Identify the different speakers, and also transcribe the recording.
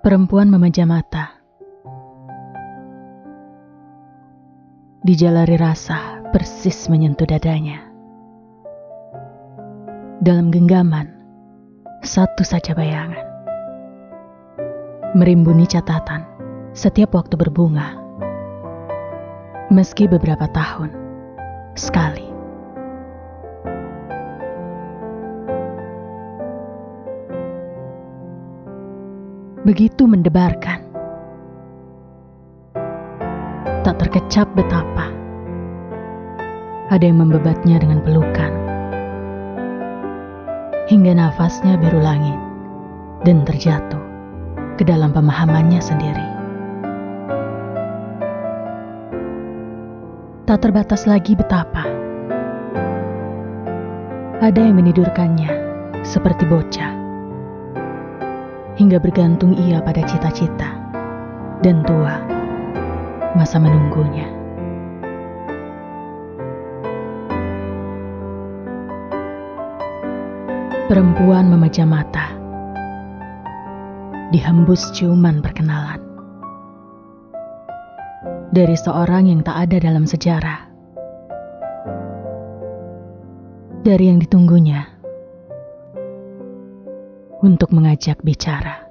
Speaker 1: Perempuan memeja mata. Dijalari rasa persis menyentuh dadanya. Dalam genggaman, satu saja bayangan. Merimbuni catatan setiap waktu berbunga. Meski beberapa tahun, sekali. Begitu mendebarkan. Tak terkecap betapa. Ada yang membebatnya dengan pelukan. Hingga nafasnya biru langit dan terjatuh ke dalam pemahamannya sendiri. Tak terbatas lagi betapa. Ada yang menidurkannya seperti bocah. Hingga bergantung ia pada cita-cita dan tua masa menunggunya. Perempuan memejam mata. Dihembus ciuman perkenalan. Dari seorang yang tak ada dalam sejarah. Dari yang ditunggunya. Untuk mengajak bicara.